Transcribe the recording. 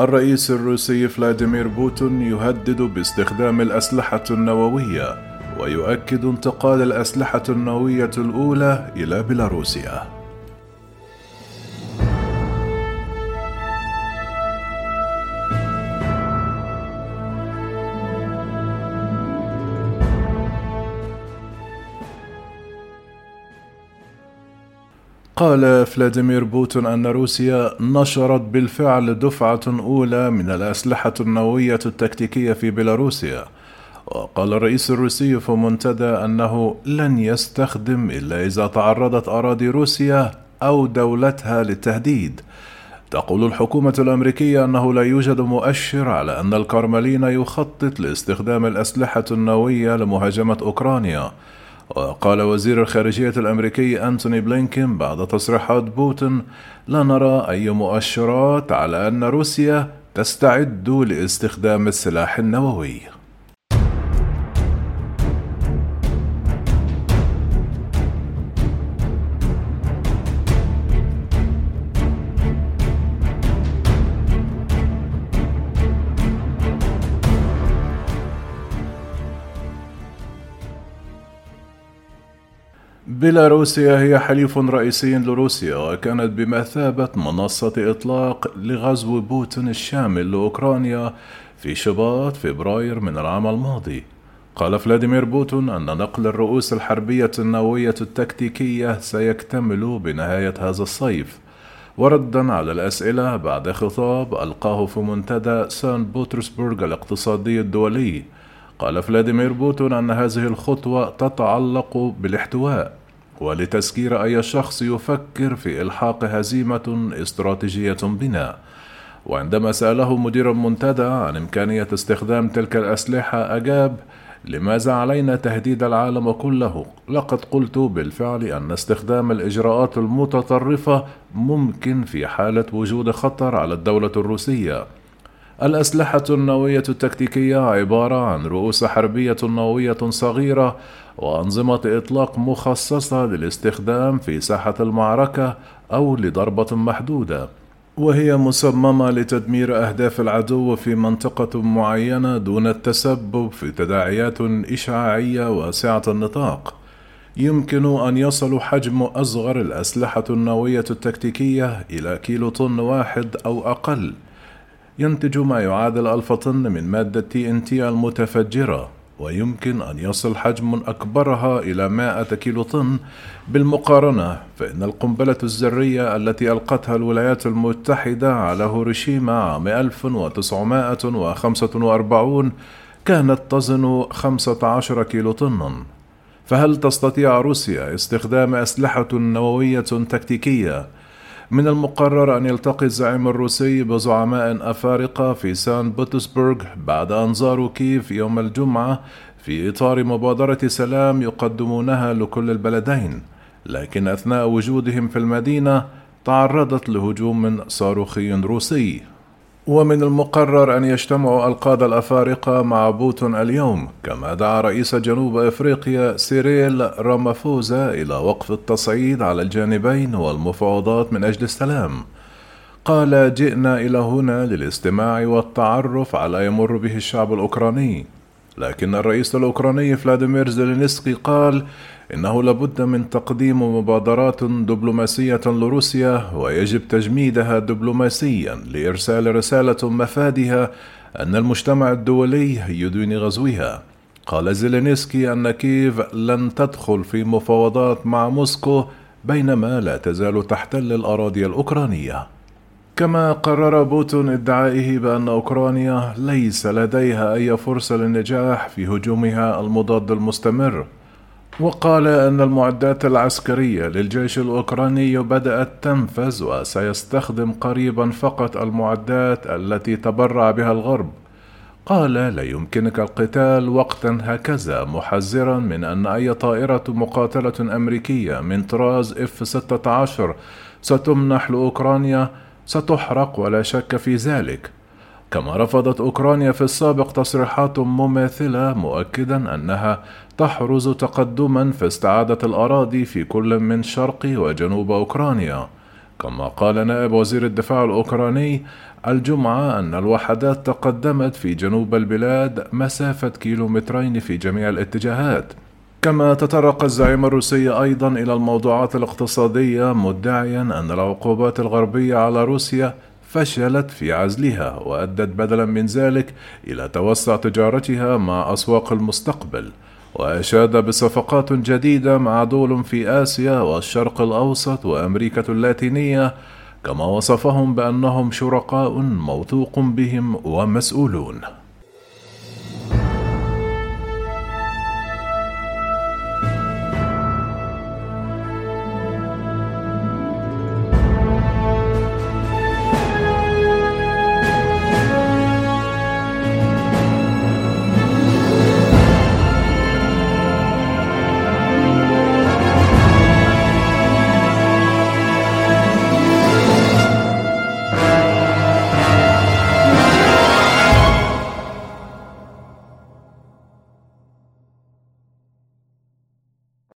الرئيس الروسي فلاديمير بوتين يهدد باستخدام الأسلحة النووية ويؤكد انتقال الأسلحة النووية الأولى إلى بيلاروسيا. قال فلاديمير بوتين أن روسيا نشرت بالفعل دفعة أولى من الأسلحة النووية التكتيكية في بيلاروسيا. وقال الرئيس الروسي في منتدى أنه لن يستخدم إلا إذا تعرضت أراضي روسيا أو دولتها للتهديد. تقول الحكومة الأمريكية أنه لا يوجد مؤشر على أن الكرملين يخطط لاستخدام الأسلحة النووية لمهاجمة أوكرانيا. وقال وزير الخارجية الأمريكي أنتوني بلينكين بعد تصريحات بوتين لا نرى أي مؤشرات على أن روسيا تستعد لاستخدام السلاح النووي. بيلاروسيا هي حليف رئيسي لروسيا وكانت بمثابة منصة إطلاق لغزو بوتين الشامل لأوكرانيا في شباط فبراير من العام الماضي. قال فلاديمير بوتين أن نقل الرؤوس الحربية النووية التكتيكية سيكتمل بنهاية هذا الصيف. وردا على الأسئلة بعد خطاب ألقاه في منتدى سان بطرسبرغ الاقتصادي الدولي. قال فلاديمير بوتين أن هذه الخطوة تتعلق بالاحتواء ولتسكير أي شخص يفكر في إلحاق هزيمة استراتيجية بنا. وعندما سأله مدير المنتدى عن إمكانية استخدام تلك الأسلحة أجاب لماذا علينا تهديد العالم كله؟ لقد قلت بالفعل أن استخدام الإجراءات المتطرفة ممكن في حالة وجود خطر على الدولة الروسية. الأسلحة النووية التكتيكية عبارة عن رؤوس حربية نووية صغيرة وأنظمة إطلاق مخصصة للاستخدام في ساحة المعركة أو لضربة محدودة. وهي مصممة لتدمير أهداف العدو في منطقة معينة دون التسبب في تداعيات إشعاعية واسعة النطاق. يمكن أن يصل حجم أصغر الأسلحة النووية التكتيكية إلى كيلو طن واحد أو أقل. ينتج ما يعادل ألف طن من مادة تي ان تي المتفجرة ويمكن أن يصل حجم أكبرها إلى 100 كيلو طن. بالمقارنة فإن القنبلة الذرية التي ألقتها الولايات المتحدة على هيروشيما عام 1945 كانت تزن 15 كيلو طنا فهل تستطيع روسيا استخدام أسلحة نووية تكتيكية من المقرر أن يلتقي الزعيم الروسي بزعماء أفارقة في سان بطرسبرغ بعد أن زاروا كييف يوم الجمعة في إطار مبادرة سلام يقدمونها لكل البلدين. لكن أثناء وجودهم في المدينة تعرضت لهجوم صاروخي روسي. ومن المقرر أن يجتمع القادة الأفارقة مع بوتين اليوم كما دعا رئيس جنوب أفريقيا سيريل رامافوزا إلى وقف التصعيد على الجانبين والمفاوضات من أجل السلام. قال جئنا إلى هنا للاستماع والتعرف على يمر به الشعب الأوكراني لكن الرئيس الأوكراني فلاديمير زيلينسكي قال إنه لابد من تقديم مبادرات دبلوماسية لروسيا ويجب تجميدها دبلوماسيا لإرسال رسالة مفادها أن المجتمع الدولي يدين غزوها. قال زيلينسكي أن كييف لن تدخل في مفاوضات مع موسكو بينما لا تزال تحتل الأراضي الأوكرانية. كما قرر بوتون ادعائه بأن أوكرانيا ليس لديها أي فرصة للنجاح في هجومها المضاد المستمر وقال أن المعدات العسكرية للجيش الأوكراني بدأت تنفذ وسيستخدم قريبا فقط المعدات التي تبرع بها الغرب. قال لا يمكنك القتال وقتا هكذا محذرا من أن أي طائرة مقاتلة أمريكية من طراز F-16 ستمنح لأوكرانيا ستحرق ولا شك في ذلك. كما رفضت أوكرانيا في السابق تصريحات مماثلة مؤكدا أنها تحرز تقدما في استعادة الأراضي في كل من شرق وجنوب أوكرانيا. كما قال نائب وزير الدفاع الأوكراني الجمعة أن الوحدات تقدمت في جنوب البلاد مسافة كيلومترين في جميع الاتجاهات. كما تطرق الزعيم الروسي أيضا إلى الموضوعات الاقتصادية مدعيا أن العقوبات الغربية على روسيا فشلت في عزلها وأدت بدلا من ذلك إلى توسع تجارتها مع أسواق المستقبل وأشاد بصفقات جديدة مع دول في آسيا والشرق الأوسط وأمريكا اللاتينية كما وصفهم بأنهم شركاء موثوق بهم ومسؤولون.